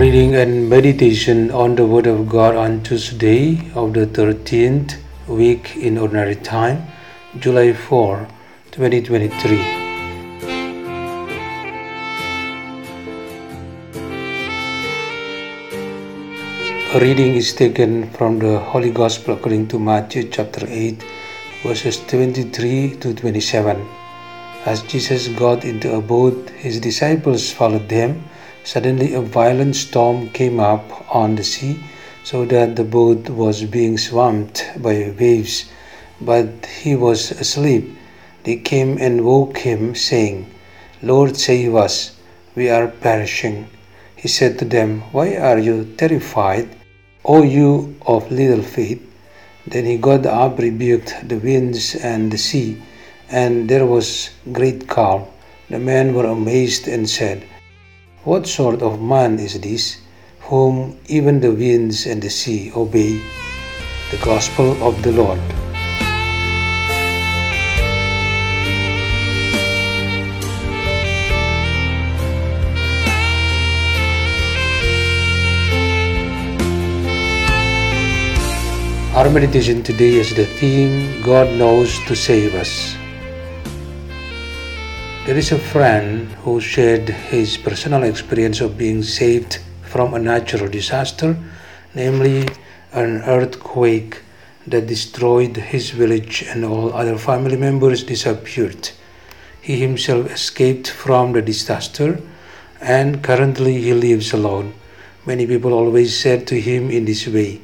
Reading and meditation on the Word of God on Tuesday of the 13th week in Ordinary Time, July 4, 2023. A reading is taken from the Holy Gospel according to Matthew chapter 8, verses 23 to 27. As Jesus got into a boat, his disciples followed them. Suddenly, a violent storm came up on the sea, so that the boat was being swamped by waves. But he was asleep. They came and woke him, saying, Lord, save us, we are perishing. He said to them, Why are you terrified, O you of little faith? Then he got up, rebuked the winds and the sea, and there was great calm. The men were amazed and said, What sort of man is this, whom even the winds and the sea obey? The Gospel of the Lord. Our meditation today is the theme God knows to save us. There is a friend who shared his personal experience of being saved from a natural disaster, namely an earthquake that destroyed his village and all other family members disappeared. He himself escaped from the disaster and currently he lives alone. Many people always said to him in this way,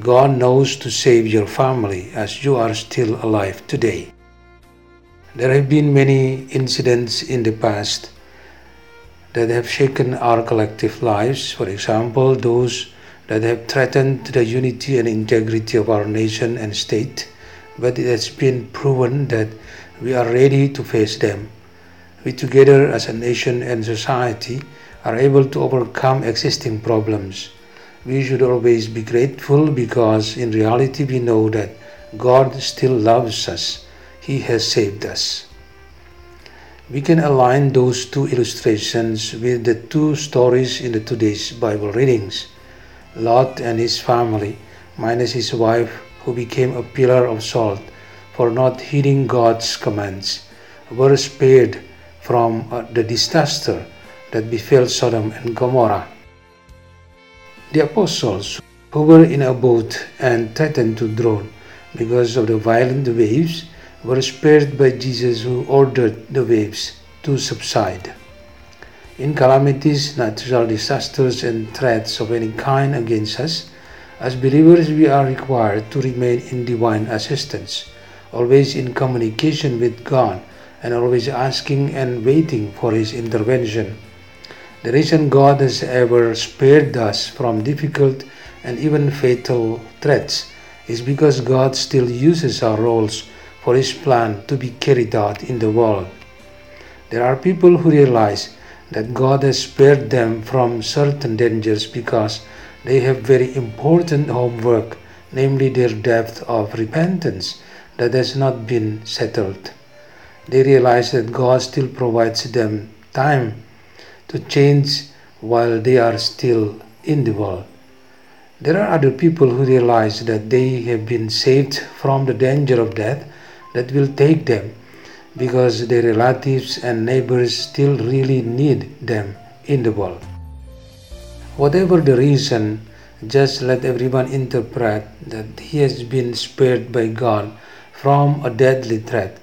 God knows to save your family as you are still alive today. There have been many incidents in the past that have shaken our collective lives. For example, those that have threatened the unity and integrity of our nation and state, but it has been proven that we are ready to face them. We, together as a nation and society, are able to overcome existing problems. We should always be grateful because in reality we know that God still loves us. He has saved us. We can align those two illustrations with the two stories in the today's Bible readings. Lot and his family, minus his wife, who became a pillar of salt for not heeding God's commands, were spared from uh, the disaster that befell Sodom and Gomorrah. The apostles, who were in a boat and threatened to drown because of the violent waves, were spared by Jesus, who ordered the waves to subside. In calamities, natural disasters, and threats of any kind against us, as believers, we are required to remain in divine assistance, always in communication with God, and always asking and waiting for His intervention. The reason God has ever spared us from difficult and even fatal threats is because God still uses our roles for His plan to be carried out in the world. There are people who realize that God has spared them from certain dangers because they have very important homework, namely their depth of repentance that has not been settled. They realize that God still provides them time to change while they are still in the world. There are other people who realize that they have been saved from the danger of death that will take them because their relatives and neighbors still really need them in the world. Whatever the reason, just let everyone interpret that he has been spared by God from a deadly threat.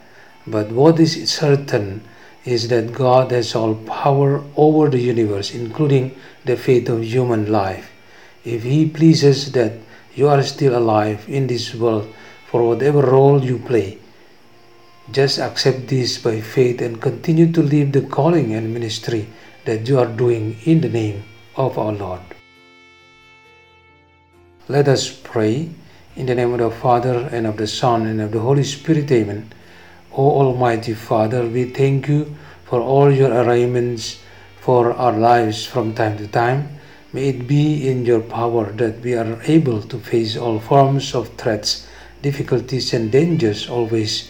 But what is certain is that God has all power over the universe, including the fate of human life. If He pleases that you are still alive in this world for whatever role you play, Just accept this by faith and continue to live the calling and ministry that you are doing in the name of our Lord. Let us pray in the name of the Father and of the Son and of the Holy Spirit. Amen. O Almighty Father, we thank you for all your arrangements for our lives from time to time. May it be in your power that we are able to face all forms of threats, difficulties, and dangers always